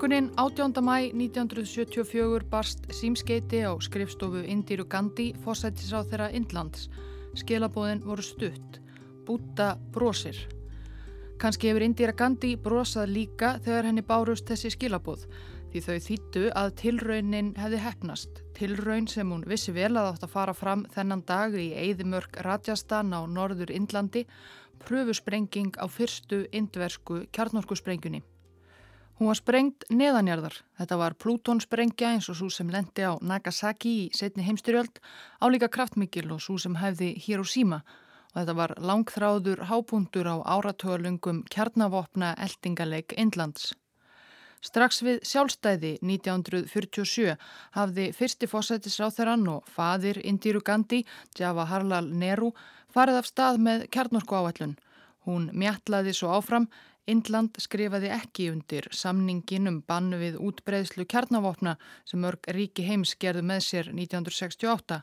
Morgunin 18. mæ 1974 barst símskeiti á skrifstofu Indíru Gandhi fósættisráð þeirra Indlands. Skilabóðin voru stutt. Búta brosir. Kanski hefur Indíra Gandhi brosað líka þegar henni bárust þessi skilabóð því þau þýttu að tilraunin hefði hefnast. Tilraun sem hún vissi vel að átt að fara fram þennan dag í Eidimörk Rajastan á norður Indlandi pröfusprenging á fyrstu indversku kjarnorkusprengjunni. Hún var sprengt neðanjarðar. Þetta var Plútonsprengja eins og svo sem lendi á Nagasaki í setni heimstyrjöld, álíka kraftmikil og svo sem hefði Hiroshima og þetta var langþráður hápundur á áratölungum kjarnavopna eldingaleik Indlands. Strax við sjálfstæði 1947 hafði fyrsti fósættisráþerann og fadir Indiru Gandhi, Jawaharlal Nehru, farið af stað með kjarnorku áallun. Hún mjallaði svo áfram Indland skrifaði ekki undir samningin um bannu við útbreyðslu kjarnavopna sem mörg ríki heims gerðu með sér 1968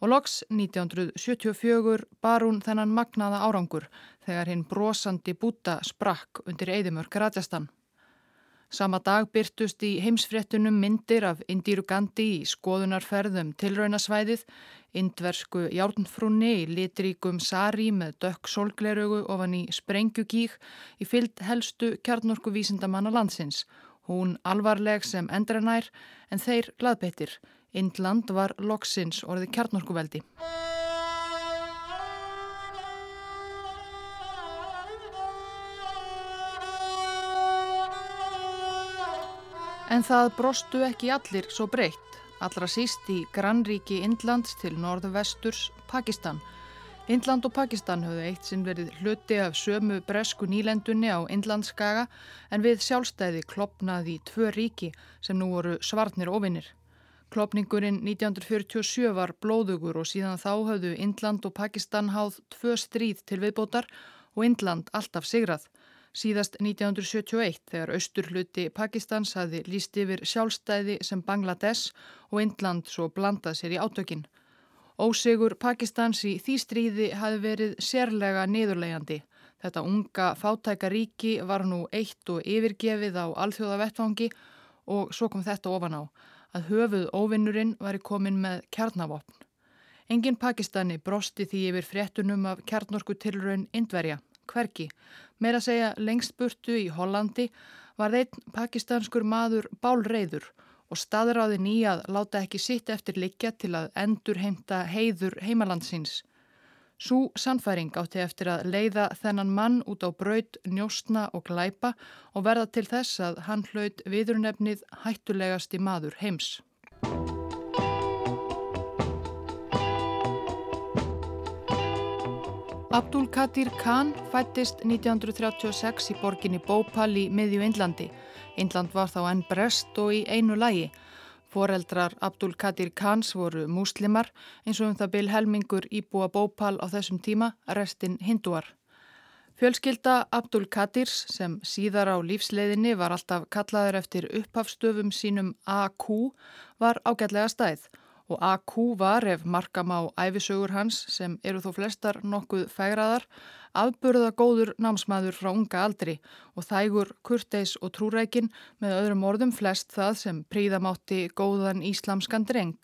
og loks 1974 bar hún þennan magnaða árangur þegar hinn brosandi búta sprakk undir Eidimörk Rajastan. Sama dag byrtust í heimsfréttunum myndir af Indíru Gandhi í skoðunarferðum tilraunasvæðið, indversku járnfrúni í litríkum sari með dökk solglerugu ofan í sprengjugík í fyllt helstu kjarnorku vísindamanna landsins. Hún alvarleg sem endranær en þeir gladbeittir. Indland var loksins orði kjarnorkuveldi. En það brostu ekki allir svo breytt, allra síst í grannríki Indlands til norðvesturs Pakistan. Indland og Pakistan höfðu eitt sinn verið hluti af sömu bresku nýlendunni á Indlandskaga en við sjálfstæði klopnaði í tvö ríki sem nú voru svarnir ofinnir. Klopningurinn 1947 var blóðugur og síðan þá höfðu Indland og Pakistan háð tvö stríð til viðbótar og Indland alltaf sigrað. Síðast 1971 þegar austurhluti Pakistans hafi líst yfir sjálfstæði sem Bangladesh og Indland svo blandað sér í átökinn. Ósegur Pakistans í því stríði hafi verið sérlega niðurlegjandi. Þetta unga fátæka ríki var nú eitt og yfirgefið á alþjóða vettfangi og svo kom þetta ofan á að höfuð óvinnurinn var í komin með kjarnavopn. Engin Pakistani brosti því yfir fréttunum af kjarnorku tilraun Indverja hverki. Meira að segja lengst burtu í Hollandi var einn pakistanskur maður bálreiður og staðráði nýjað láta ekki sitt eftir likja til að endur heimta heiður heimalandsins. Sú sannfæring átti eftir að leiða þennan mann út á braud, njóstna og glæpa og verða til þess að hann hlaut viðurnefnið hættulegasti maður heims. Abdul Qadir Khan fættist 1936 í borginni Bhopal í miðju Indlandi. Indland var þá enn brest og í einu lægi. Foreldrar Abdul Qadir Khans voru múslimar eins og um það byl helmingur íbúa Bhopal á þessum tíma, restinn hinduar. Fjölskylda Abdul Qadirs sem síðar á lífsleiðinni var alltaf kallaður eftir upphafstöfum sínum AQ var ágætlega stæð og AQ var ef markam á æfisögur hans sem eru þó flestar nokkuð fægraðar afburða góður námsmaður frá unga aldri og þægur kurteis og trúrækin með öðrum orðum flest það sem príðamátti góðan íslamskan dreng.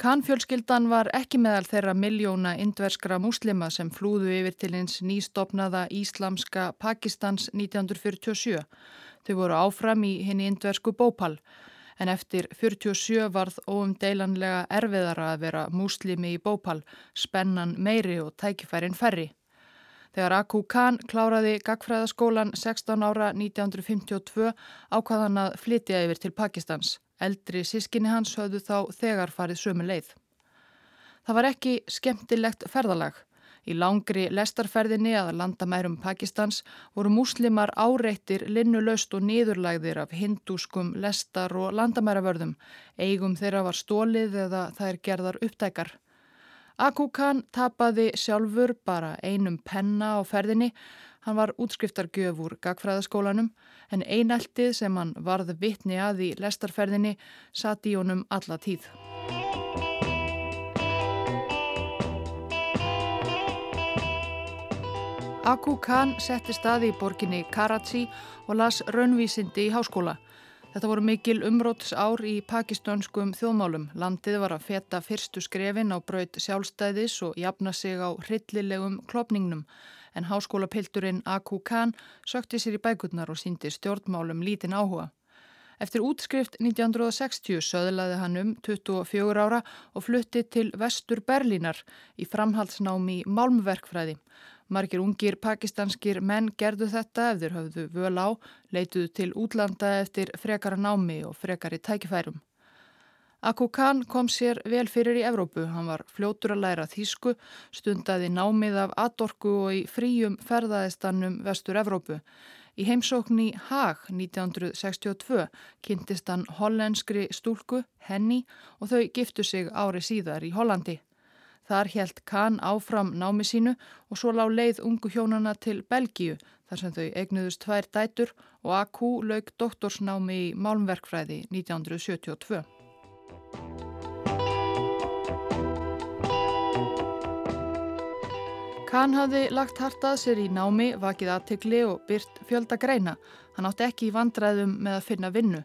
Kanfjölskyldan var ekki meðal þeirra miljóna indverskra múslima sem flúðu yfir til hins nýstopnaða íslamska Pakistans 1947. Þau voru áfram í henni indversku bópal en eftir 47 varð óumdeilanlega erfiðara að vera múslimi í bópal, spennan meiri og tækifærin ferri. Þegar Akku Khan kláraði gagfræðaskólan 16 ára 1952 ákvaðan að flytja yfir til Pakistans. Eldri sískinni hans höfðu þá þegar farið sömu leið. Það var ekki skemmtilegt ferðalag. Í langri lestarferðinni að landamærum Pakistans voru múslimar áreittir linnulöst og niðurlægðir af hindúskum lestar og landamæravörðum. Eigum þeirra var stólið eða þær gerðar upptækar. Akku Khan tapaði sjálfur bara einum penna á ferðinni. Hann var útskriftargjöf úr gagfræðaskólanum en eineltið sem hann varð vittni að í lestarferðinni satt í honum alla tíð. Aku Khan setti staði í borginni Karachi og las raunvísindi í háskóla. Þetta voru mikil umróts ár í pakistanskum þjóðmálum. Landið var að feta fyrstu skrefin á braut sjálfstæðis og jafna sig á hryllilegum klopningnum. En háskólapilturinn Aku Khan sökti sér í bækurnar og síndi stjórnmálum lítinn áhuga. Eftir útskrift 1960 söðlaði hann um 24 ára og flutti til vestur Berlínar í framhaldsnámi Málmverkfræði. Margir ungir pakistanskir menn gerðu þetta ef þeir höfðu völ á, leituðu til útlanda eftir frekara námi og frekari tækifærum. Akku Khan kom sér vel fyrir í Evrópu. Hann var fljótur að læra þýsku, stundaði námið af atorku og í fríum ferðaðistannum vestur Evrópu. Í heimsókn í Haag 1962 kynntist hann hollenskri stúlku, Henny, og þau giftu sig ári síðar í Hollandi. Þar helt Kahn áfram námi sínu og svo lág leið ungu hjónana til Belgíu þar sem þau eignuðust tvær dætur og A.Q. lauk doktorsnámi í Málmverkfræði 1972. Kahn hafði lagt hartað sér í námi, vakið aðtikli og byrt fjölda greina. Hann átti ekki í vandræðum með að finna vinnu.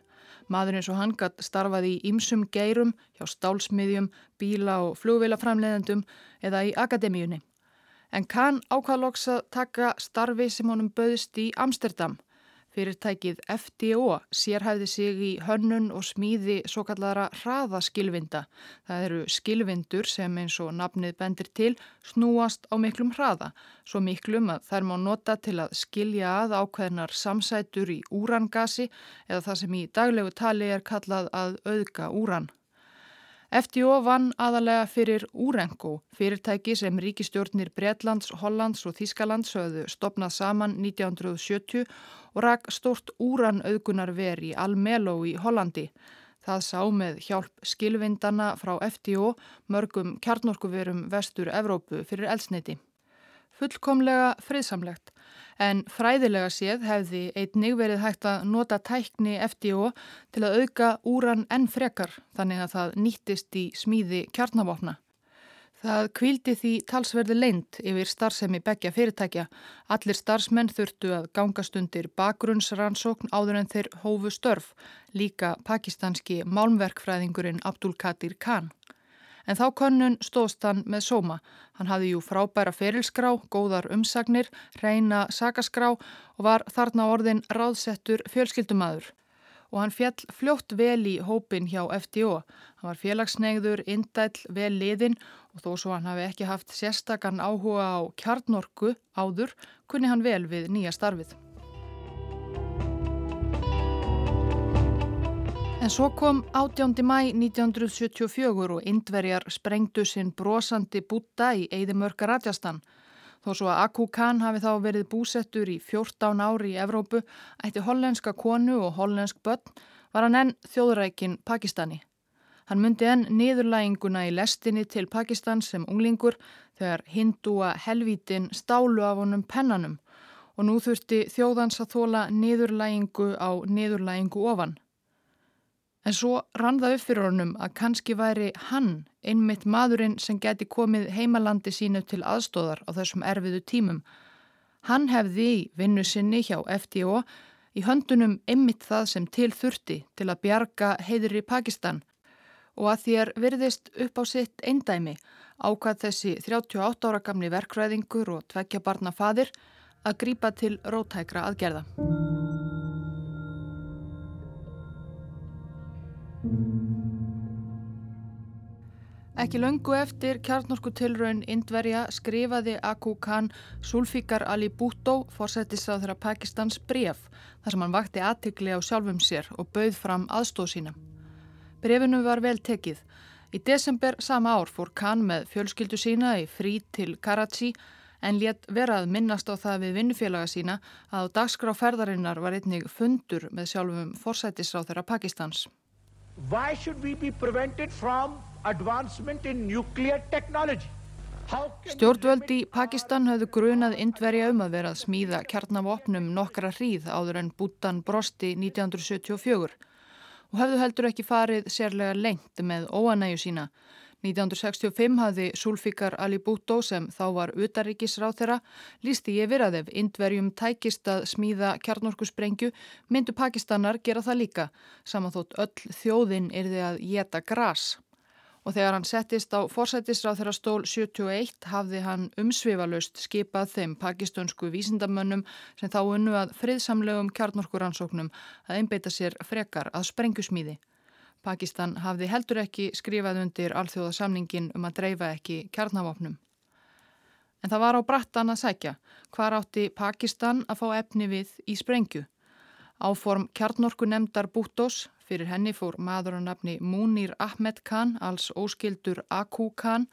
Maður eins og hann gatt starfaði í ýmsum geirum hjá stálsmiðjum, bíla og flugveilaframleðendum eða í akademíunni. En kann ákvaðloks að taka starfi sem honum böðist í Amsterdam Fyrirtækið FDO sérhæfði sig í hönnun og smíði svo kallara hraðaskilvinda. Það eru skilvindur sem eins og nafnið bendir til snúast á miklum hraða, svo miklum að þær má nota til að skilja að ákveðnar samsætur í úrangasi eða það sem í daglegu tali er kallað að auðga úran. FDO vann aðalega fyrir Úrengo, fyrirtæki sem ríkistjórnir Breitlands, Hollands og Þískalands höfðu stopnað saman 1970 og rak stort úranauðgunar veri í Almelo í Hollandi. Það sá með hjálp skilvindana frá FDO mörgum kjarnorkuverum vestur Evrópu fyrir elsneiti. Fullkomlega friðsamlegt en fræðilega séð hefði einnig verið hægt að nota tækni FDO til að auka úran enn frekar þannig að það nýttist í smíði kjarnavopna. Það kvildi því talsverði leint yfir starfsemi begja fyrirtækja. Allir starfsmenn þurftu að gangast undir bakgrunnsrannsókn áður en þeir hófu störf, líka pakistanski málmverkfræðingurinn Abdul Kadir Khan. En þá könnun stóðst hann með sóma. Hann hafði jú frábæra ferilskrá, góðar umsagnir, reyna sakaskrá og var þarna orðin ráðsettur fjölskyldumadur. Og hann fjall fljótt vel í hópin hjá FDO. Hann var félagsnegður, indæll, vel liðin og þó svo hann hafi ekki haft sérstakann áhuga á kjarnorku áður, kunni hann vel við nýja starfið. En svo kom 18. mæ 1974 og indverjar sprengdu sinn brosandi búta í Eidimörka Rajastan. Þó svo að Akku Khan hafi þá verið búsettur í 14 ári í Evrópu, ætti hollenska konu og hollensk börn, var hann enn þjóðrækin Pakistani. Hann myndi enn niðurlæginguna í lestinni til Pakistan sem unglingur þegar hindúa helvítin stálu af honum pennanum og nú þurfti þjóðans að þóla niðurlægingu á niðurlægingu ofan. En svo rann það upp fyrir honum að kannski væri hann, einmitt maðurinn sem geti komið heimalandi sínu til aðstóðar á þessum erfiðu tímum. Hann hefði í vinnu sinni hjá FDO í höndunum einmitt það sem til þurfti til að bjarga heiður í Pakistan og að þér virðist upp á sitt eindæmi ákvað þessi 38 ára gamni verkræðingur og tvekja barna fadir að grípa til rótækra aðgerða. Ekki löngu eftir kjarnorkutilraun Indverja skrifaði Aku Khan Sulfikar Ali Bhutto fórsættisrað þeirra Pakistans bref þar sem hann vakti aðtikli á sjálfum sér og bauð fram aðstóð sína. Brefinu var vel tekið. Í desember sama ár fór Khan með fjölskyldu sína í frí til Karachi en létt verað minnast á það við vinnufélaga sína að á dagskráferðarinnar var einnig fundur með sjálfum fórsættisrað þeirra Pakistans. Why should we be prevented from advancement in nuclear technology? Stjórnvöld í Pakistan hafðu grunað indverja um að vera að smíða kjarnavopnum nokkra hríð áður en Bútan brosti 1974 og hafðu heldur ekki farið sérlega lengt með óanæju sína. 1965 hafði Sulfikar Ali Bhutto sem þá var utaríkisráð þeirra lísti yfir að ef indverjum tækist að smíða kjarnorkusprengju myndu Pakistanar gera það líka samanþótt öll þjóðin yrði að geta gras. Og þegar hann settist á forsættisráð þeirra stól 71 hafði hann umsvifalust skipað þeim pakistönsku vísindamönnum sem þá unnu að friðsamlegum kjarnorkuransóknum að einbeita sér frekar að sprengjusmíði. Pakistan hafði heldur ekki skrifað undir alþjóðasamningin um að dreifa ekki kjarnavopnum. En það var á brattan að sækja hvar átti Pakistan að fá efni við í sprengju. Áform kjarnorku nefndar Bútós, fyrir henni fór maður á nafni Munir Ahmed Khan, alls óskildur Aku Khan,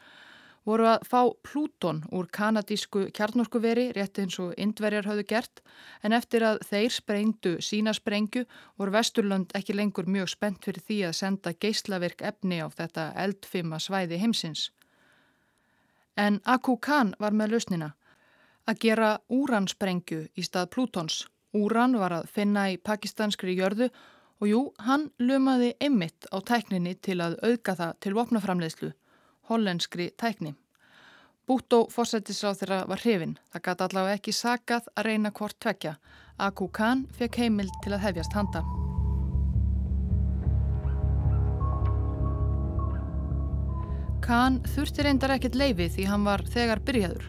voru að fá Plúton úr kanadísku kjarnorkuveri rétt eins og indverjar hafðu gert en eftir að þeir sprengdu sína sprengju voru Vesturlund ekki lengur mjög spennt fyrir því að senda geyslaverk efni á þetta eldfima svæði heimsins. En Aku Khan var með lausnina að gera úransprengju í stað Plútons. Úran var að finna í pakistanskri jörðu og jú, hann lumaði einmitt á tækninni til að auðga það til vopnaframleðslu hollenskri tækni. Bútó fórsættisráð þeirra var hrifin. Það gæti allavega ekki sakað að reyna hvort tvekja. Aku Khan fekk heimil til að hefjast handa. Khan þurfti reyndar ekkert leifi því hann var þegar byrjaður.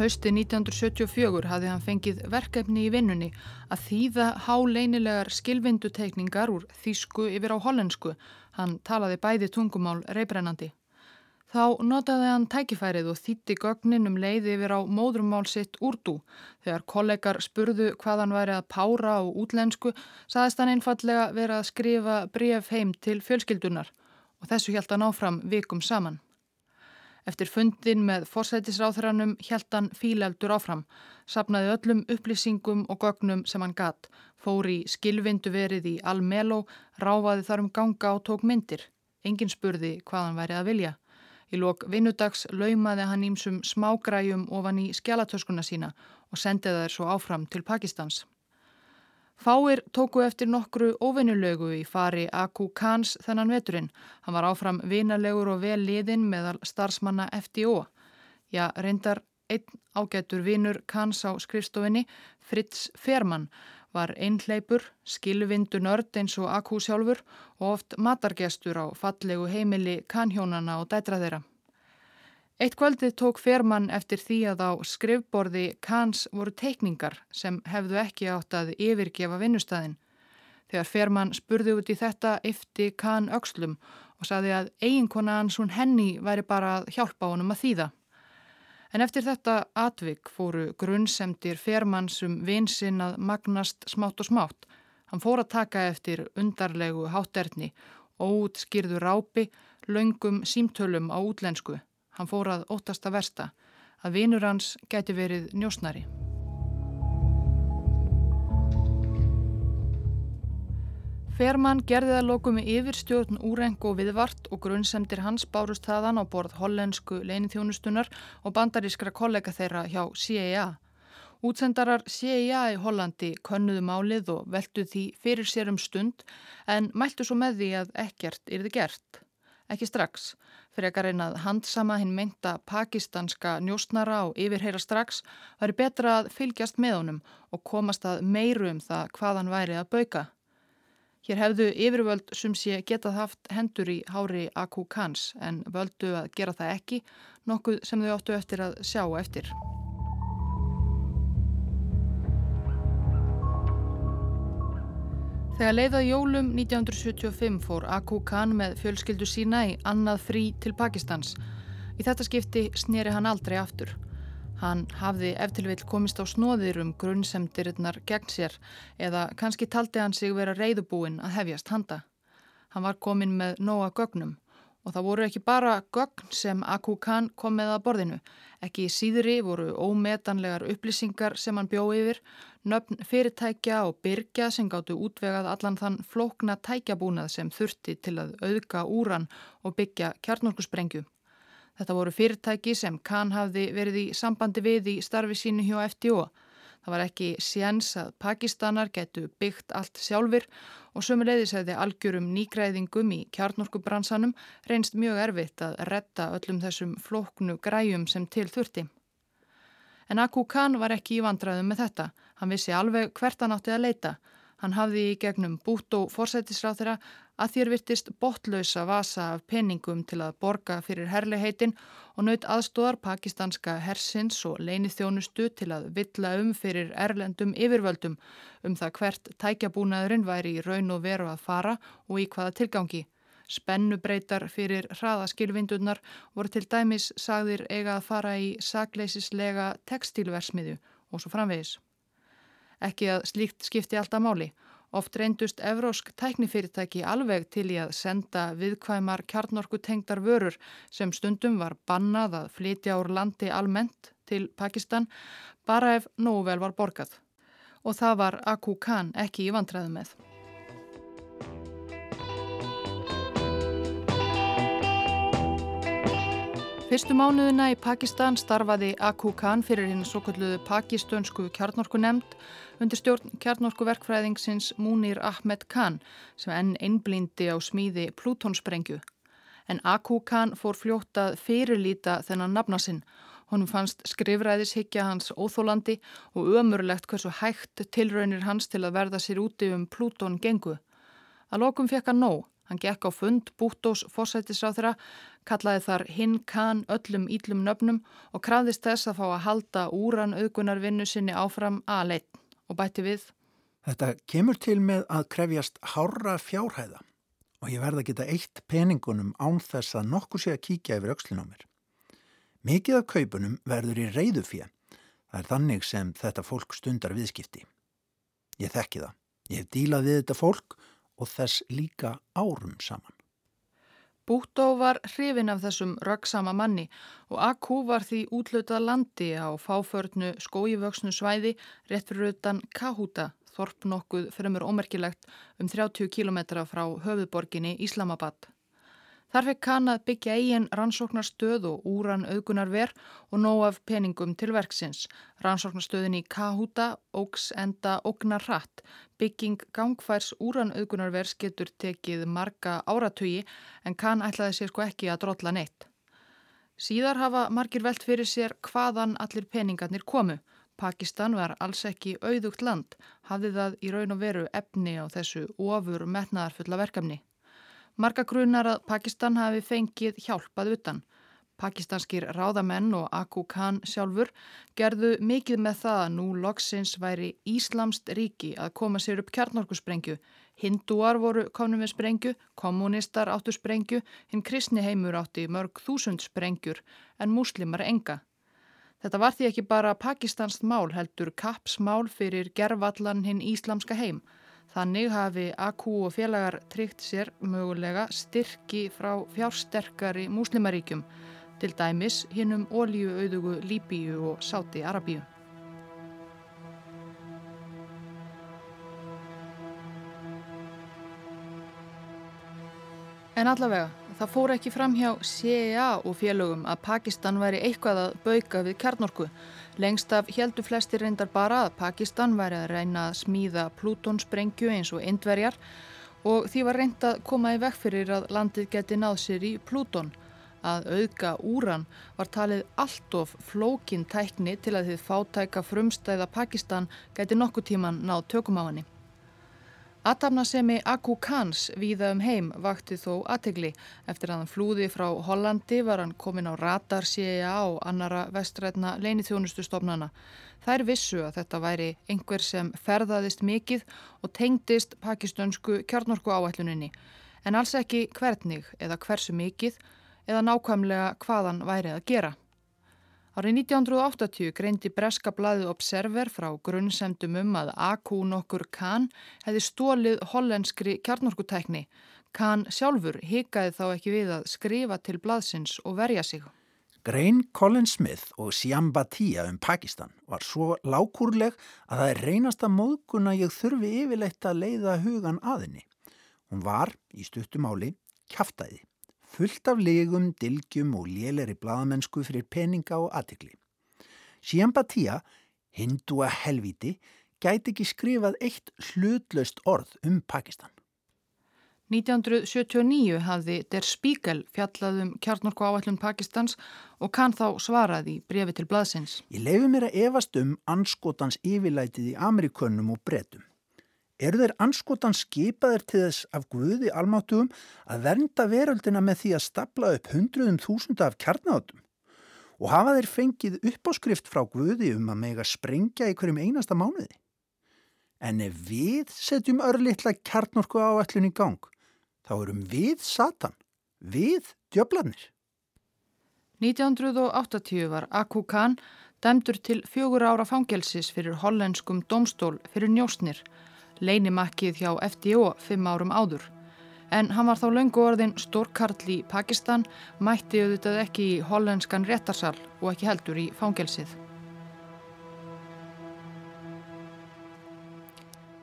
Hausti 1974 hafði hann fengið verkefni í vinnunni að þýða háleinilegar skilvinduteikningar úr þýsku yfir á hollensku. Hann talaði bæði tungumál reybrennandi. Þá notaði hann tækifærið og þýtti gögnin um leiði yfir á móðrumál sitt úrdú. Þegar kollegar spurðu hvað hann væri að pára á útlensku, saðist hann einfallega verið að skrifa bref heim til fjölskyldunar og þessu hjælt hann áfram vikum saman. Eftir fundin með forsætisráþrannum hjælt hann fíleldur áfram, sapnaði öllum upplýsingum og gögnum sem hann gatt, fór í skilvindu verið í Almelo, ráfaði þar um ganga og tók myndir. Engin spurði hvað hann væri að vilja. Í lok vinnudags laumaði hann ímsum smágræjum ofan í skjálatöskuna sína og sendið þær svo áfram til Pakistans. Fáir tóku eftir nokkru óvinnulegu í fari Aku Khans þennan veturinn. Hann var áfram vinalegur og vel liðinn meðal starfsmanna FDO. Já, reyndar einn ágætur vinnur Khans á skrifstofinni, Fritz Ferman, var einhleipur, skilvindu nörd eins og Akú sjálfur og oft matargestur á fallegu heimili kanhjónana og dætra þeirra. Eitt kvöldið tók Ferman eftir því að á skrifborði Kans voru teikningar sem hefðu ekki átt að yfirgefa vinnustæðin. Þegar Ferman spurði út í þetta eftir Kan Öxlum og saði að eiginkona hans hún henni væri bara að hjálpa honum að þýða. En eftir þetta atvik fóru grunnsemdir fermannsum vinsinn að magnast smátt og smátt. Hann fór að taka eftir undarlegu hátterni, óutskýrðu rápi, laungum símtölum á útlensku. Hann fór að óttasta versta, að vinur hans geti verið njósnari. Ferman gerði það loku með yfirstjórn úreng og viðvart og grunnsemdir hans bárust þaðan á borð hollensku leinithjónustunar og bandarískra kollega þeirra hjá CIA. Útsendarar CIA í Hollandi könnuðu málið og veldu því fyrir sér um stund en mæltu svo með því að ekkert yrði gert. Ekki strax. Fyrir ekki að reyna að handsama hinn meinta pakistanska njóstnara og yfirheyra strax væri betra að fylgjast með honum og komast að meiru um það hvað hann væri að bauka. Hér hefðu yfirvöld sem sé getað haft hendur í hári Aku Kans en völdu að gera það ekki, nokkuð sem þau áttu eftir að sjá eftir. Þegar leiðað jólum 1975 fór Aku Khan með fjölskyldu sína í annað frí til Pakistans. Í þetta skipti snýri hann aldrei aftur. Hann hafði eftirvill komist á snóðir um grunnsemdirinnar gegn sér eða kannski taldi hann sig vera reyðubúin að hefjast handa. Hann var komin með nóa gögnum og það voru ekki bara gögn sem Aku Khan kom með að borðinu. Ekki í síðri voru ómetanlegar upplýsingar sem hann bjó yfir, nöfn fyrirtækja og byrkja sem gáttu útvegað allan þann flókna tækjabúnað sem þurfti til að auðga úran og byggja kjarnorkusprengju. Þetta voru fyrirtæki sem Kahn hafði verið í sambandi við í starfi sínu hjá FDO. Það var ekki séns að Pakistanar getu byggt allt sjálfur og sömuleiðis hefði algjörum nýgræðingum í kjarnorkubransanum reynst mjög erfitt að retta öllum þessum flóknu græjum sem til þurfti. En Akku Khan var ekki í vandraðum með þetta. Hann vissi alveg hvert hann átti að leita. Hann hafði í gegnum bút og forsættisráð þeirra að þér virtist botlausa vasa af peningum til að borga fyrir herliheitin og naut aðstóðar pakistanska hersins og leinithjónustu til að villa um fyrir erlendum yfirvöldum um það hvert tækjabúnaðurinn væri í raun og veru að fara og í hvaða tilgangi. Spennubreitar fyrir hraðaskilvindurnar voru til dæmis sagðir eiga að fara í sakleisislega textilversmiðu og svo framvegis. Ekki að slíkt skipti alltaf máli. Oft reyndust evrósk tæknifyrirtæki alveg til í að senda viðkvæmar kjarnorku tengdar vörur sem stundum var bannað að flytja úr landi almennt til Pakistan bara ef nógu vel var borgað. Og það var Aku Khan ekki í vantræðu með. Fyrstu mánuðina í Pakistan starfaði Aku Khan fyrir hinn svo kalluðu pakistönsku kjarnorkunemnd undir stjórn kjarnorkuverkfræðingsins Munir Ahmed Khan sem enn einblindi á smíði Plútonsprengju. En Aku Khan fór fljótað fyrirlýta þennan nafna sinn. Honum fannst skrifræðishyggja hans óþólandi og ömurlegt hversu hægt tilraunir hans til að verða sér úti um Plúton gengu. Að lokum fekk hann nóg. Hann gekk á fund Búttós fórsættisráþra, kallaði þar hinn kann öllum íllum nöfnum og krafðist þess að fá að halda úran auðgunarvinnu sinni áfram aðleitt og bætti við. Þetta kemur til með að krefjast hára fjárhæða og ég verða að geta eitt peningunum án þess að nokkuð sé að kíkja yfir aukslin á mér. Mikið af kaupunum verður í reyðu fjö. Það er þannig sem þetta fólk stundar viðskipti. Ég þekki það. Ég hef dílað við þetta fólk og þess líka árum saman. Búttó var hrifin af þessum röggsama manni og Akú var því útlötað landi á fáförnu skójivöksnu svæði rétt fyrir utan Kahúta, þorp nokkuð fremur ómerkilegt um 30 km frá höfuborginni Íslamabad. Þar fekk kann að byggja eigin rannsóknarstöð og úran auðgunarver og nóg af peningum til verksins. Rannsóknarstöðin í Kahúta ógs enda ógnar hratt. Bygging gangfærs úran auðgunarvers getur tekið marga áratögi en kann ætlaði sér sko ekki að drotla neitt. Síðar hafa margir velt fyrir sér hvaðan allir peningarnir komu. Pakistan var alls ekki auðugt land, hafði það í raun og veru efni á þessu ofur metnaðarfulla verkefni. Marga grunar að Pakistan hafi fengið hjálpað utan. Pakistanskir ráðamenn og Aku Khan sjálfur gerðu mikið með það að nú loksins væri Íslamst ríki að koma sér upp kjarnorkusprengju. Hindúar voru komnum við sprengju, kommunistar áttu sprengju, hinn kristni heimur átti mörg þúsund sprengjur en muslimar enga. Þetta var því ekki bara Pakistansk mál heldur kapsmál fyrir gervallan hinn íslamska heim. Þannig hafi AQ og félagar tryggt sér mögulega styrki frá fjársterkari múslimaríkjum, til dæmis hinnum ólíuauðugu Líbíu og Sáti Arabíu. En allavega, það fór ekki fram hjá CIA og félögum að Pakistan væri eitthvað að bauka við kjarnorku. Lengst af heldu flesti reyndar bara að Pakistan væri að reyna að smíða Plútonsprengju eins og indverjar og því var reynd að koma í vekk fyrir að landið geti náð sér í Plúton. Að auðga úran var talið allt of flókin tækni til að þið fátæka frumstæða Pakistan geti nokkuð tíman náð tökum á henni. Atamnasemi Aku Khans víða um heim vakti þó aðtegli. Eftir að hann flúði frá Hollandi var hann komin á radar CIA og annara vestrætna leinithjónustustofnana. Þær vissu að þetta væri einhver sem ferðaðist mikið og tengdist pakistönsku kjarnorku áætluninni. En alls ekki hvernig eða hversu mikið eða nákvæmlega hvaðan væri að gera. Árið 1980 greindi breska blæðu Observer frá grunnsemdum um að A.Q. nokkur Kahn hefði stólið hollenskri kjarnorkutekni. Kahn sjálfur hikaði þá ekki við að skrifa til blæðsins og verja sig. Grein Colin Smith og Siam Batia um Pakistan var svo lágkúrleg að það er reynasta móðguna ég þurfi yfirleitt að leiða hugan aðinni. Hún var, í stuttumáli, kæftæði fullt af legum, dilgjum og léleri bladamennsku fyrir peninga og aðtikli. Siambatia Hindúa helviti gæti ekki skrifað eitt hlutlaust orð um Pakistan. 1979 hafði Der Spiegel fjallað um kjarnorku áætlun Pakistans og kann þá svarað í brefi til blaðsins. Ég leifi mér að evast um anskotans yfirlætið í Amerikunum og bretum. Eru þeir anskotans skipaðir til þess af Guði almáttugum að vernda veröldina með því að stapla upp hundruðum þúsunda af kjarnátum? Og hafa þeir fengið uppáskrift frá Guði um að mega sprengja í hverjum einasta mánuði? En ef við setjum örlittla kjarnorku áallun í gang, þá erum við Satan, við djöflanir. 1980 var Aku Khan dæmdur til fjögur ára fangelsis fyrir hollenskum domstól fyrir njósnir, leinimakkið hjá FDO fimm árum áður. En hann var þá löngu orðin stórkarl í Pakistan, mætti auðvitað ekki í hollenskan réttarsal og ekki heldur í fangelsið.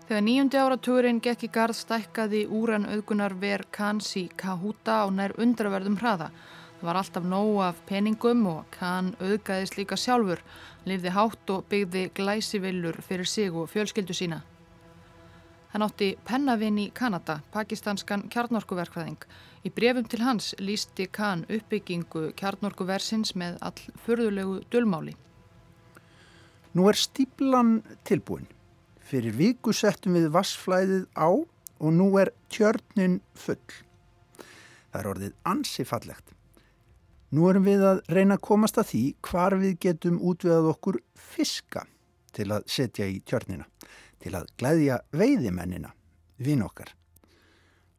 Þegar nýjundi áratúrin gekk í garð stækkaði úran auðgunar ver Kansi Kahuta á nær undraverðum hraða. Það var alltaf nóg af peningum og Kan auðgæðist líka sjálfur, lifði hátt og byggði glæsivillur fyrir sig og fjölskyldu sína. Hann átti pennavinn í Kanada, pakistanskan kjarnorkuverkvæðing. Í brefum til hans lísti Kan uppbyggingu kjarnorkuversins með all förðulegu dölmáli. Nú er stíplan tilbúin. Fyrir viku settum við vassflæðið á og nú er tjörnin full. Það er orðið ansi fallegt. Nú erum við að reyna að komast að því hvar við getum útveðað okkur fiska til að setja í tjörnina, til að glæðja veiðimennina, vinn okkar.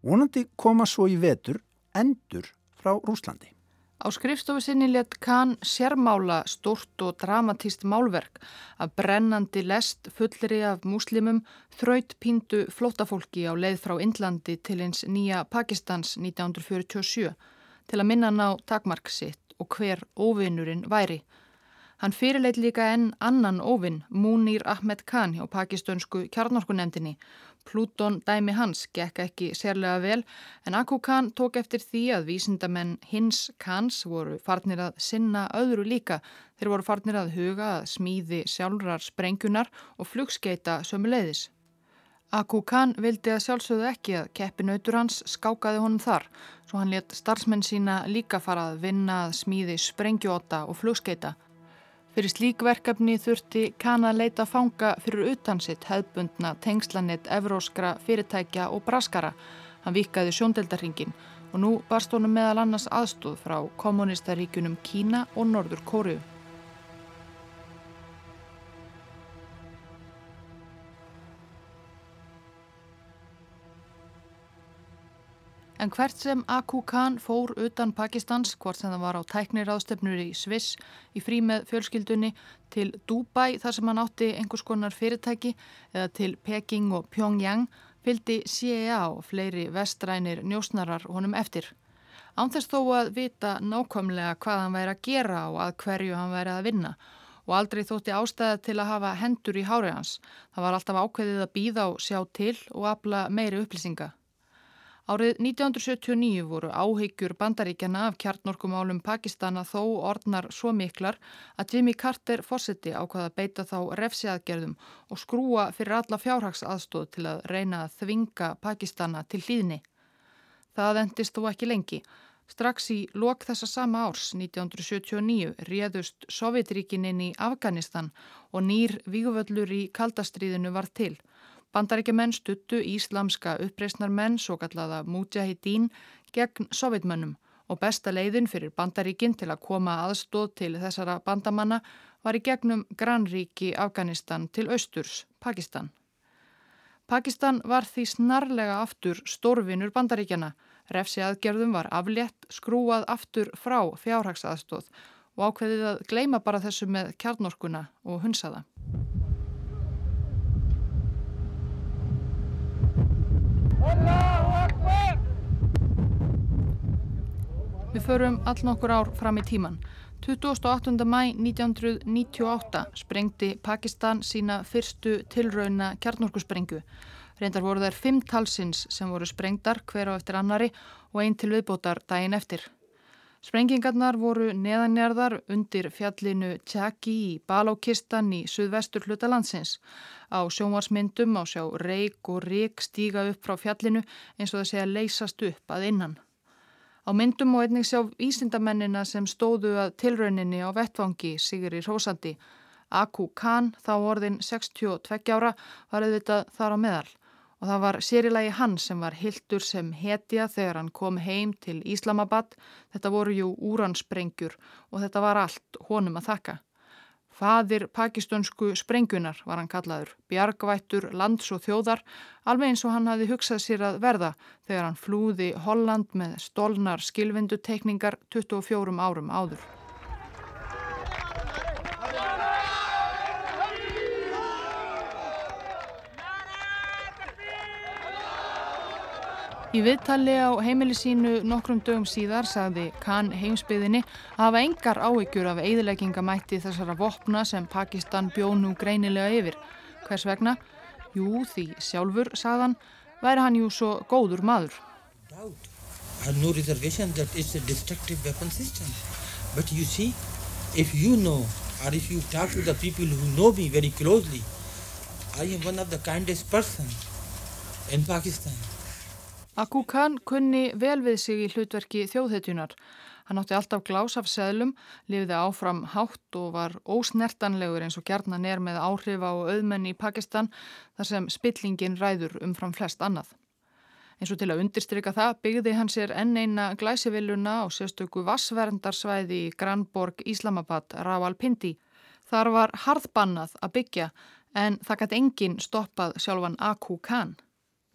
Vonandi koma svo í vetur endur frá Rúslandi. Á skrifstofu sinni let Kahn sérmála stort og dramatíst málverk af brennandi lest fullri af múslimum þraut píndu flótafólki á leið frá Indlandi til eins nýja Pakistans 1947 til að minna ná takmark sitt og hver óvinnurinn væri. Hann fyrirleit líka enn annan óvinn, Munir Ahmed Khan hjá pakistönsku kjarnorkunemdini Plúton dæmi hans gekk ekki sérlega vel en Akku Khan tók eftir því að vísindamenn hins Khans voru farnir að sinna öðru líka. Þeir voru farnir að huga að smíði sjálfrar sprengunar og flugskeita sömu leiðis. Akku Khan vildi að sjálfsögðu ekki að keppinautur hans skákaði honum þar svo hann let starfsmenn sína líka fara að vinna að smíði sprengjóta og flugskeita Fyrir slík verkefni þurfti Kana leita fanga fyrir utansitt hefðbundna tengslanett evróskra fyrirtækja og braskara. Hann vikaði sjóndeldarhingin og nú barst honum meðal annars aðstóð frá kommunistaríkunum Kína og Norður Kóriu. En hvert sem Aku Khan fór utan Pakistans, hvort sem það var á tækniráðstefnur í Sviss, í frí með fjölskyldunni, til Dubai þar sem hann átti einhvers konar fyrirtæki eða til Peking og Pyongyang, fylgdi CIA og fleiri vestrænir njósnarar honum eftir. Ánþess þó að vita nákvæmlega hvað hann væri að gera og að hverju hann væri að vinna og aldrei þótti ástæða til að hafa hendur í hári hans. Það var alltaf ákveðið að býða og sjá til og afla meiri upplýsinga. Árið 1979 voru áhegjur bandaríkjana af kjarnorkumálum Pakistana þó orðnar svo miklar að Jimmy Carter fórseti ákvaða beita þá refsiaðgerðum og skrúa fyrir alla fjárhagsaðstóð til að reyna að þvinga Pakistana til hlýðni. Það endist þó ekki lengi. Strax í lok þessa sama árs, 1979, réðust Sovjetríkininn í Afganistan og nýr víguvöllur í kaldastriðinu var til. Bandaríkjumenn stuttu íslamska uppreysnarmenn, svo kallaða Mujahideen, gegn sovjetmönnum og besta leiðin fyrir bandaríkin til að koma aðstóð til þessara bandamanna var í gegnum grannríki Afganistan til austurs, Pakistan. Pakistan var því snarlega aftur stórvinur bandaríkjana. Refsi aðgerðum var aflétt, skrúað aftur frá fjárhagsaðstóð og ákveðið að gleima bara þessu með kjarnorkuna og hunsaða. Við förum all nokkur ár fram í tíman. 28. mæ 1998 sprengti Pakistan sína fyrstu tilrauna kjarnorkussprengu. Reyndar voru þær fimm talsins sem voru sprengdar hver á eftir annari og einn til viðbótar daginn eftir. Sprengingarnar voru neðanjarðar undir fjallinu Tjaki í Balókistan í suðvestur hluta landsins. Á sjónvarsmyndum á sjá reik og reik stíga upp frá fjallinu eins og það sé að leysast upp að innan. Á myndum og einnig sjá ísindamennina sem stóðu að tilrauninni á vettvangi Sigri Rósandi. Aku Khan, þá orðin 62 ára, var auðvitað þar á meðal og það var sérilagi hann sem var hildur sem hetja þegar hann kom heim til Íslamabad. Þetta voru jú úransprengjur og þetta var allt honum að þakka. Fadir pakistönsku sprengunar var hann kallaður, bjargvættur, lands og þjóðar, alveg eins og hann hafi hugsað sér að verða þegar hann flúði Holland með stolnar skilvindutekningar 24 árum áður. Í viðtali á heimili sínu nokkrum dögum síðar sagði Khan heimsbyðinni að hafa engar áhyggjur af eðileggingamætti þessara vopna sem Pakistan bjónu greinilega yfir. Hvers vegna? Jú, því sjálfur, sagðan, væri hann jú svo góður maður. No see, you know closely, I am one of the kindest person in Pakistan. Aku Khan kunni vel við sig í hlutverki þjóðhetjunar. Hann átti alltaf glás af seðlum, lifiði áfram hátt og var ósnertanlegur eins og gerðnan er með áhrifa og auðmenni í Pakistan þar sem spillingin ræður umfram flest annað. Eins og til að undirstryka það byggði hann sér enn eina glæsivilluna á sérstöku vassverndarsvæði í Granborg Íslamabad, Rawalpindi. Þar var harðbannað að byggja en það gæti enginn stoppað sjálfan Aku Khan.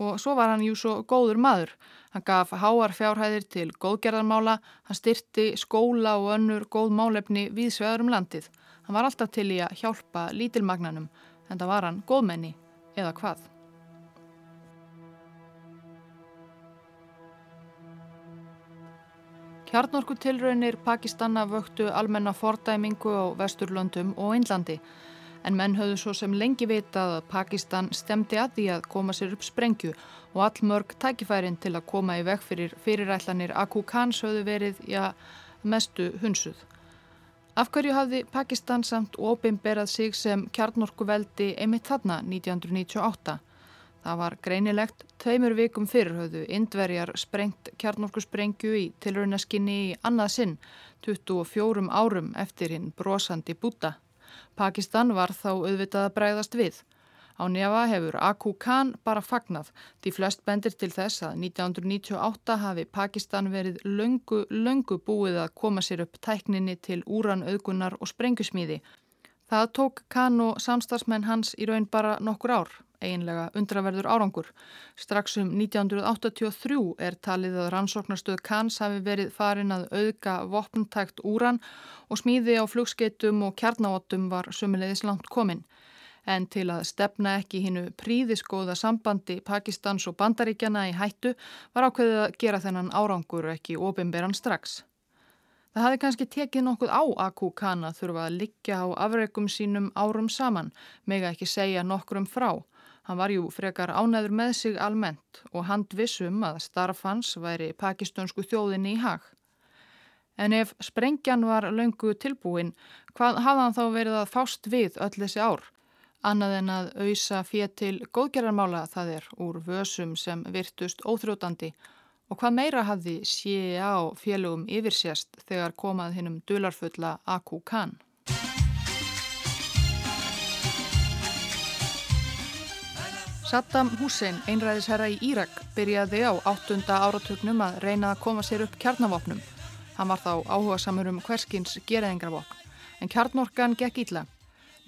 Og svo var hann jú svo góður maður. Hann gaf háar fjárhæðir til góðgerðarmála, hann styrti skóla og önnur góð málefni við sveðarum landið. Hann var alltaf til í að hjálpa lítilmagnanum, en það var hann góðmenni, eða hvað. Kjarnorkutilraunir Pakistanna vöktu almenna fordæmingu á Vesturlöndum og Índlandi en menn höfðu svo sem lengi vitað að Pakistan stemdi að því að koma sér upp sprengju og all mörg tækifærin til að koma í veg fyrir fyrirætlanir Aku Khans höfðu verið, já, mestu hunsuð. Af hverju hafði Pakistan samt óbimberað sig sem kjarnorkuveldi einmitt þarna 1998? Það var greinilegt, tveimur vikum fyrir höfðu indverjar sprengt kjarnorkusprengju í tilraunaskinni í annað sinn 24 árum eftir hinn brosandi búta. Pakistan var þá auðvitað að bræðast við. Á nefa hefur Aku Khan bara fagnað. Því flest bendir til þess að 1998 hafi Pakistan verið löngu, löngu búið að koma sér upp tækninni til úranauðgunar og sprengusmíði. Það tók Khan og samstagsmenn hans í raun bara nokkur ár eiginlega undraverður árangur. Strax um 1983 er talið að rannsóknarstöð Kans hafi verið farin að auðga vopntækt úran og smíði á flugskeitum og kjarnáotum var sömulegis langt komin. En til að stefna ekki hinnu príðiskóða sambandi Pakistans og Bandaríkjana í hættu var ákveðið að gera þennan árangur ekki ofinberan strax. Það hafi kannski tekið nokkuð á Aku Kana þurfa að liggja á afreikum sínum árum saman, mega ekki segja nokkrum frá. Hann var jú frekar ánæður með sig almennt og hand vissum að starf hans væri pakistönsku þjóðinni í hag. En ef sprengjan var löngu tilbúin, hvað hafði hann þá verið að fást við öll þessi ár? Annað en að auðsa fér til góðgerarmála það er úr vösum sem virtust óþrótandi og hvað meira hafði sé á félögum yfirsjast þegar komað hinnum dularfulla Aku Khan. Saddam Hussein, einræðisherra í Írak, byrjaði á áttunda áratögnum að reyna að koma sér upp kjarnavopnum. Hann var þá áhuga samur um hverskins gerðingarvopn. En kjarnorkan gekk ítla.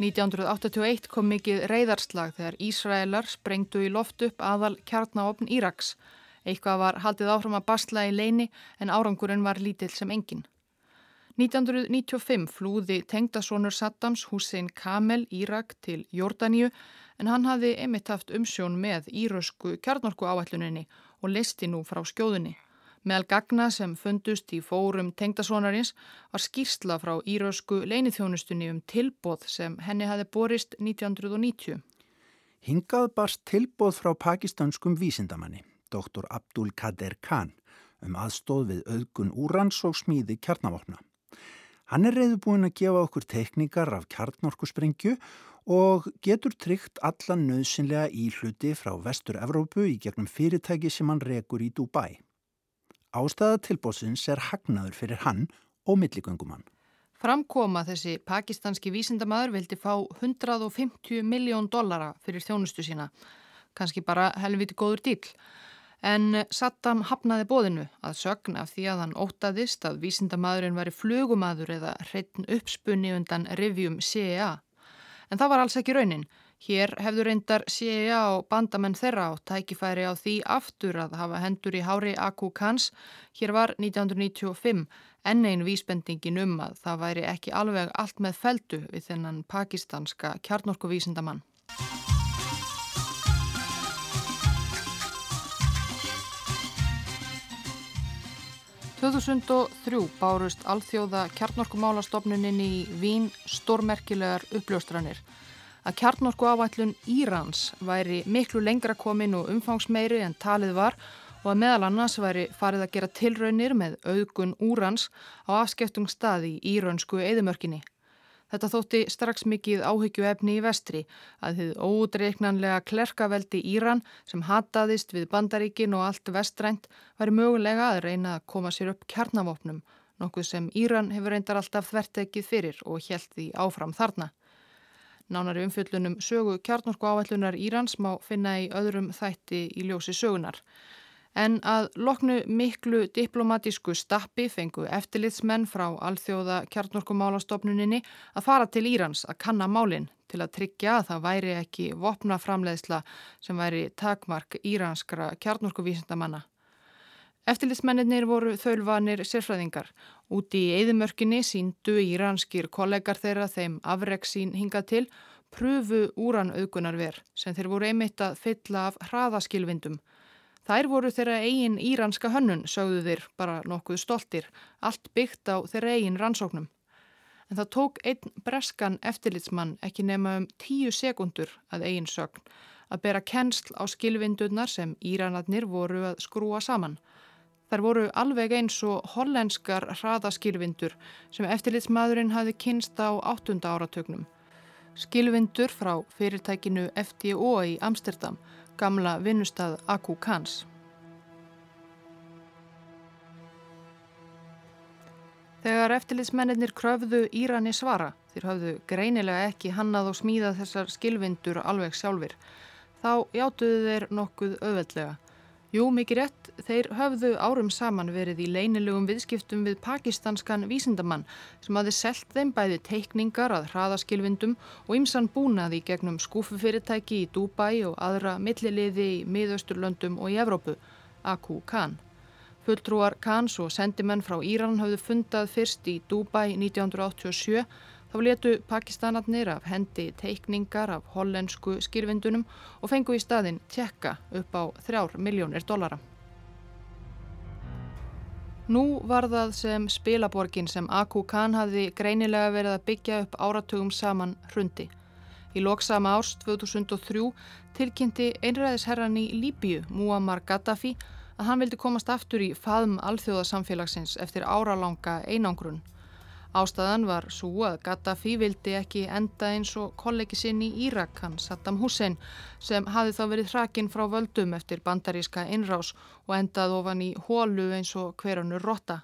1981 kom mikið reyðarslag þegar Ísraelar sprengdu í loft upp aðal kjarnavopn Íraks. Eitthvað var haldið áfram að bastla í leini en árangurinn var lítill sem engin. 1995 flúði tengdasónur Saddams Hussein Kamel Írak til Jórdaníu en hann hafði emitt haft umsjón með írösku kjarnorku áætluninni og listi nú frá skjóðunni. Meðal gagna sem fundust í fórum tengdasonarins var skýrsla frá írösku leinithjónustunni um tilbóð sem henni hafi borist 1990. Hingað barst tilbóð frá pakistanskum vísindamanni, doktor Abdul Kader Khan, um aðstóð við auðgun úrans og smíði kjarnavopna. Hann er reyðubúin að gefa okkur tekníkar af kjarnorkusprengju og getur tryggt allan nöðsynlega íhluti frá vestur-Evrópu í gegnum fyrirtæki sem hann rekur í Dubai. Ástæða tilbósins er hagnaður fyrir hann og milligöngumann. Framkoma þessi pakistanski vísindamæður vildi fá 150 miljón dollara fyrir þjónustu sína. Kanski bara helviti góður dýll. En Saddam hafnaði bóðinu að sögn af því að hann ótaðist að vísindamæðurinn væri flugumæður eða hreitn uppspunni undan revjum CIA. En það var alls ekki raunin. Hér hefðu reyndar CIA og bandamenn þeirra á tækifæri á því aftur að hafa hendur í hári Aku Kans. Hér var 1995 enn einn vísbendingin um að það væri ekki alveg allt með feldu við þennan pakistanska kjarnorkuvísindamann. 2003 bárust alþjóða kjarnorkumálastofnunin í Vín stórmerkilegar uppljóstranir. Að kjarnorku ávætlun Írans væri miklu lengra komin og umfangsmeiri en talið var og að meðal annars væri farið að gera tilraunir með auðgun úrans á afskeftung stað í íraunsku eðimörkinni. Þetta þótti strax mikið áhyggju efni í vestri að þið ódreiknanlega klerkaveldi Íran sem hataðist við bandaríkin og allt vestrænt væri mögulega að reyna að koma sér upp kjarnavopnum, nokkuð sem Íran hefur reyndar alltaf þvertekið fyrir og helt því áfram þarna. Nánari umfjöllunum sögu kjarnorku áallunar Írans má finna í öðrum þætti í ljósi sögunar. En að loknu miklu diplomatísku stappi fengu eftirlitsmenn frá alþjóða kjarnorkumálastofnuninni að fara til Írans að kanna málinn til að tryggja að það væri ekki vopnaframleðsla sem væri takmark íranskra kjarnorkuvísindamanna. Eftirlitsmennir voru þölvanir sérfræðingar. Úti í eðimörkinni síndu íranskir kollegar þeirra þeim afreiksín hingað til pröfu úranauðgunarver sem þeir voru einmitt að fylla af hraðaskilvindum Þær voru þeirra eigin íranska hönnun, sögðu þeir bara nokkuð stoltir, allt byggt á þeirra eigin rannsóknum. En það tók einn breskan eftirlitsmann ekki nema um tíu sekundur að eigin sögn að bera kennsl á skilvindurnar sem íranarnir voru að skrúa saman. Þar voru alveg eins og hollenskar hraðaskilvindur sem eftirlitsmaðurinn hafi kynst á áttunda áratögnum. Skilvindur frá fyrirtækinu FDO í Amsterdam gamla vinnustad Aku Kans. Þegar eftirlitsmennir kröfðu Írani svara, þeir hafðu greinilega ekki hannað og smíðað þessar skilvindur alveg sjálfur, þá játuðu þeir nokkuð auðveldlega. Jú, mikið rétt, þeir höfðu árum saman verið í leynilegum viðskiptum við pakistanskan vísindamann sem hafi selgt þeim bæði teikningar að hraðaskilvindum og ymsan búnaði gegnum skúfufyrirtæki í Dubai og aðra milliliði í miðausturlöndum og í Evrópu, Aku Khan. Fulltrúar Khans og sendimenn frá Íran hafðu fundað fyrst í Dubai 1987 Þá letu pakistanarnir af hendi teikningar af hollensku skýrvindunum og fengu í staðin tjekka upp á þrjár miljónir dollara. Nú var það sem spilaborgin sem Aku Khan hafði greinilega verið að byggja upp áratugum saman hrundi. Í loksama árs 2003 tilkynnti einræðisherran í Líbíu, Muammar Gaddafi, að hann vildi komast aftur í faðum alþjóðasamfélagsins eftir áralanga einangrun. Ástæðan var svo að Gaddafi vildi ekki enda eins og kollegi sinn í Írak, hann Saddam Hussein, sem hafi þá verið hrakinn frá völdum eftir bandaríska innrás og endað ofan í hólu eins og hverjanur rotta.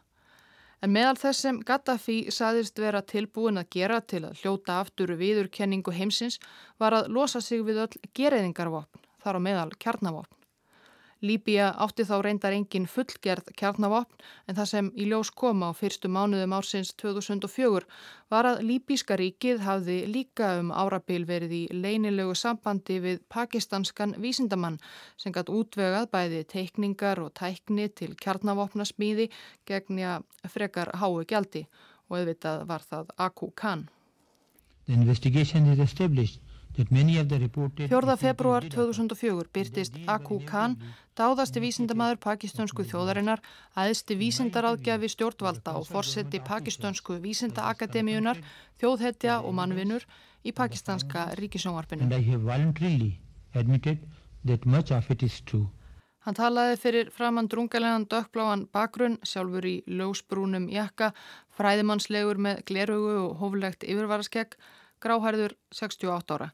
En meðal þess sem Gaddafi saðist vera tilbúin að gera til að hljóta aftur viðurkenningu heimsins var að losa sig við öll gereyðingarvopn, þar á meðal kjarnavopn. Líbía átti þá reyndar engin fullgerð kjarnavopn en það sem í ljós koma á fyrstu mánuðum ársins 2004 var að Líbíska ríkið hafði líka um árabil verið í leinilegu sambandi við pakistanskan vísindamann sem gætt útvegað bæði teikningar og tækni til kjarnavopnasmíði gegn frekar háu gjaldi og auðvitað var það Aku Khan. The investigation is established 4. februar 2004 byrtist Aku Khan, dáðasti vísindamæður pakistönsku þjóðarinnar, aðisti vísindaráðgjafi stjórnvalda og forseti pakistönsku vísindaakademíunar, þjóðhetja og mannvinur í pakistanska ríkisjónvarpinu. Hann talaði fyrir framann drungalegan dökkbláan bakgrunn, sjálfur í ljósbrúnum jakka, fræðimannslegur með glerugu og hóflegt yfirvaraskegg, gráhærður 68 ára.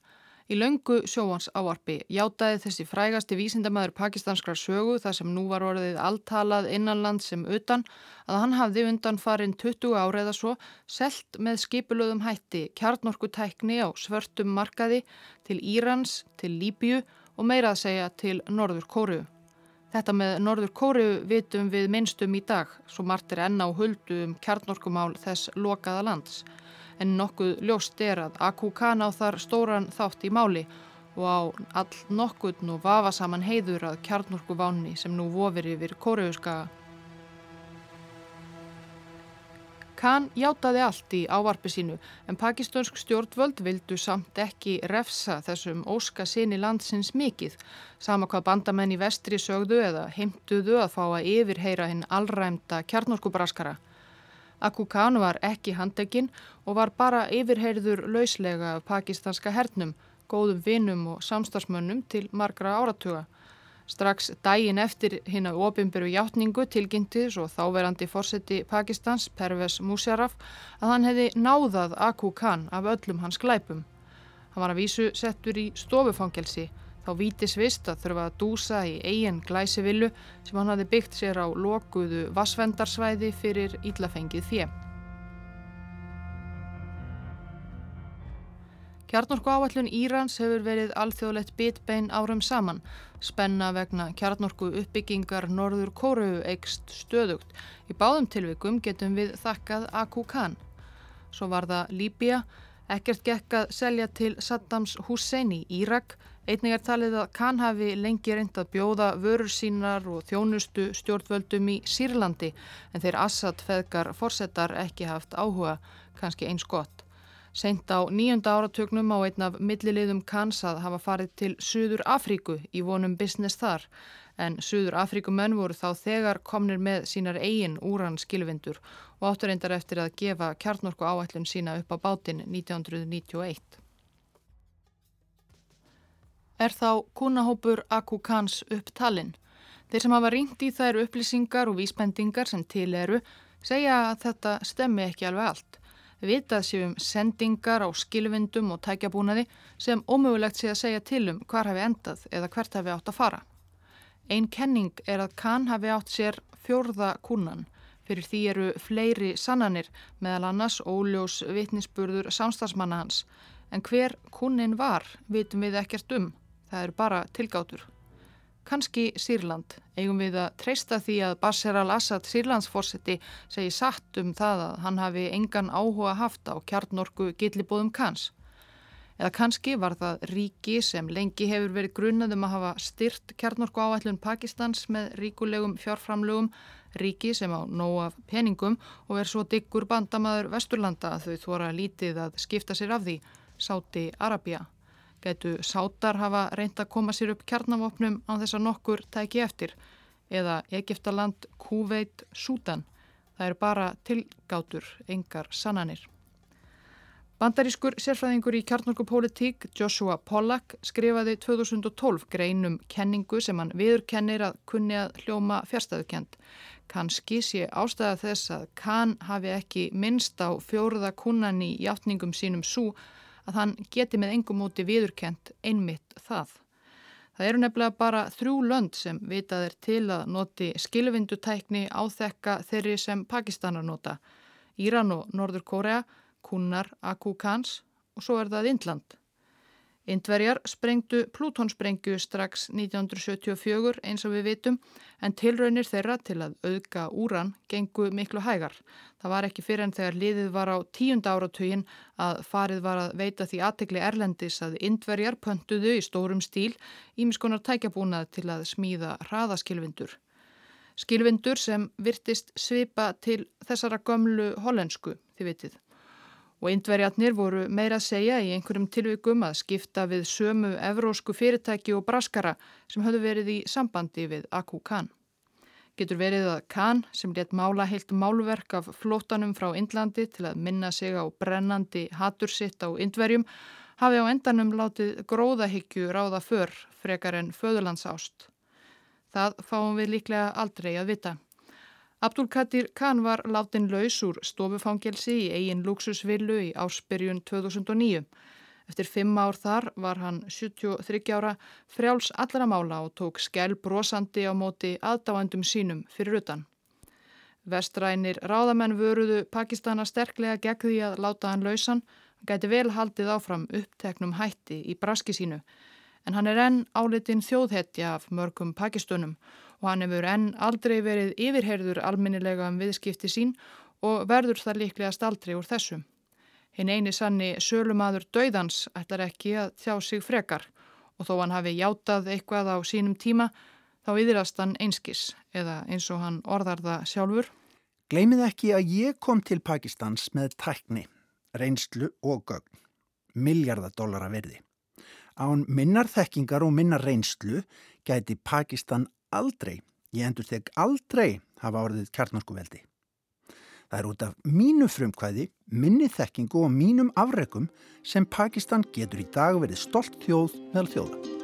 Í laungu sjóans áarpi játaði þessi frægasti vísindamæður pakistanskrar sögu þar sem nú var orðið alltalað innanland sem utan að hann hafði undan farin 20 ára eða svo selt með skipulöðum hætti kjarnorkutækni á svörtum markaði til Írans, til Líbju og meira að segja til Norður Kóru. Þetta með Norður Kóru vitum við minnstum í dag, svo margt er enn á huldu um kjarnorkumál þess lokaða lands en nokkuð ljóst er að Aku Khan á þar stóran þátt í máli og á all nokkuðn og vafa saman heiður að kjarnorku váni sem nú vofir yfir kóruðuskaga. Khan játaði allt í ávarpi sínu en pakistonsk stjórnvöld vildu samt ekki refsa þessum óska sinni landsins mikið, sama hvað bandamenn í vestri sögðu eða heimtuðu að fá að yfirheyra hinn allræmda kjarnorkubraskara. Akukan var ekki handekinn og var bara yfirheyrður lauslega af pakistanska hernum, góðum vinum og samstagsmönnum til margra áratuga. Strax dægin eftir hinn að ofinberu hjáttningu tilgynnti svo þáverandi fórseti Pakistans, Pervez Musharraf, að hann hefði náðað Akukan af öllum hans glæpum. Hann var að vísu settur í stofufangelsi þá vítisvist að þurfa að dúsa í eigin glæsivillu sem hann hafi byggt sér á lokuðu vassvendarsvæði fyrir íllafengið þjö. Kjarnorku áallun Írans hefur verið alþjóðlegt bitbein árum saman. Spenna vegna kjarnorku uppbyggingar Norður Kóru eikst stöðugt. Í báðum tilvikum getum við þakkað Khan. Svo var það Líbia, ekkert gekk að selja til Saddams Hussein í Írak Einnig er talið að Kahn hafi lengi reynd að bjóða vörur sínar og þjónustu stjórnvöldum í Sýrlandi en þeir Assad feðgar forsetar ekki haft áhuga, kannski eins gott. Seint á nýjunda áratögnum á einn af milliliðum Kahns að hafa farið til Suður Afríku í vonum business þar en Suður Afríkumenn voru þá þegar komnir með sínar eigin úran skilvindur og áttur reyndar eftir að gefa kjarnorku áætlun sína upp á bátinn 1991 er þá kúnahópur Akukans upptalinn. Þeir sem hafa ringt í þær upplýsingar og vísbendingar sem til eru segja að þetta stemmi ekki alveg allt. Vitað séum sendingar á skilvindum og tækjabúnaði sem ómögulegt sé að segja til um hvar hafi endað eða hvert hafi átt að fara. Einn kenning er að Kahn hafi átt sér fjórða kúnan. Fyrir því eru fleiri sannanir meðal annars óljós vitnisburður samstagsmanna hans. En hver kúnin var vitum við ekkert um. Það eru bara tilgátur. Kanski Sýrland, eigum við að treysta því að Bashar al-Assad Sýrlandsforsetti segi satt um það að hann hafi engan áhuga haft á kjarnorku gillibóðum kans. Eða kannski var það ríki sem lengi hefur verið grunnað um að hafa styrt kjarnorku áætlun Pakistans með ríkulegum fjárframlugum, ríki sem á nóg af peningum og er svo diggur bandamaður Vesturlanda að þau þóra lítið að skipta sér af því, Sáti Arabia. Gætu sátar hafa reynd að koma sér upp kjarnavopnum á þess að nokkur tæki eftir eða Egiptaland, Kuveit, Sútan. Það eru bara tilgátur, engar sannanir. Bandarískur sérfræðingur í kjarnorkupólitík Joshua Pollack skrifaði 2012 greinum kenningu sem hann viðurkennir að kunni að hljóma fjärstæðukend. Kanski sé ástæða þess að Kahn hafi ekki minnst á fjóruða kunnan í hjáttningum sínum svo að hann geti með engum móti viðurkent einmitt það. Það eru nefnilega bara þrjú lönd sem vitað er til að noti skilvindutækni áþekka þeirri sem Pakistanar nota. Íran og Norður Kórea, Kunnar, Aku Kans og svo er það Indland. Indverjar sprengdu Plútonsprengju strax 1974 eins og við vitum en tilraunir þeirra til að auðga úran gengu miklu hægar. Það var ekki fyrir en þegar liðið var á tíunda áratugin að farið var að veita því aðtegli erlendis að Indverjar pöntuðu í stórum stíl ímiskonar tækjabúnað til að smíða hraðaskilvindur. Skilvindur sem virtist svipa til þessara gömlu hollensku, þið vitið. Og indverjarnir voru meira að segja í einhverjum tilvikum að skipta við sömu evrósku fyrirtæki og braskara sem höfðu verið í sambandi við Aku Khan. Getur verið að Khan sem let mála heilt málverk af flótanum frá Indlandi til að minna sig á brennandi hatursitt á indverjum hafi á endanum látið gróðahyggju ráða för frekar en föðurlandsást. Það fáum við líklega aldrei að vita. Abdul Kadir Khan var látin laus úr stofufangelsi í eigin luxusvillu í áspyrjun 2009. Eftir fimm ár þar var hann 73 ára frjáls allra mála og tók skell brosandi á móti aðdáandum sínum fyrir utan. Vestrænir ráðamenn vöruðu Pakistana sterklega gegn því að láta hann lausan, hann gæti vel haldið áfram uppteknum hætti í braski sínu en hann er enn álitin þjóðhetja af mörgum Pakistunum og hann hefur enn aldrei verið yfirherður alminnilega um viðskipti sín og verður það líklega staldri úr þessum. Hinn eini sanni sölumadur döiðans ætlar ekki að þjá sig frekar og þó hann hafi játað eitthvað á sínum tíma þá yðrast hann einskis eða eins og hann orðar það sjálfur. Gleimið ekki að ég kom til Pakistans með tækni, reynslu og gögn, miljardadólara verði. Án minnar þekkingar og minnar reynslu gæti Pakistan aldrei, ég endur þeg aldrei hafa orðið kjarnarkuveldi. Það er út af mínu frumkvæði, minni þekkingu og mínum afrekum sem Pakistan getur í dag verið stolt þjóð meðal þjóða.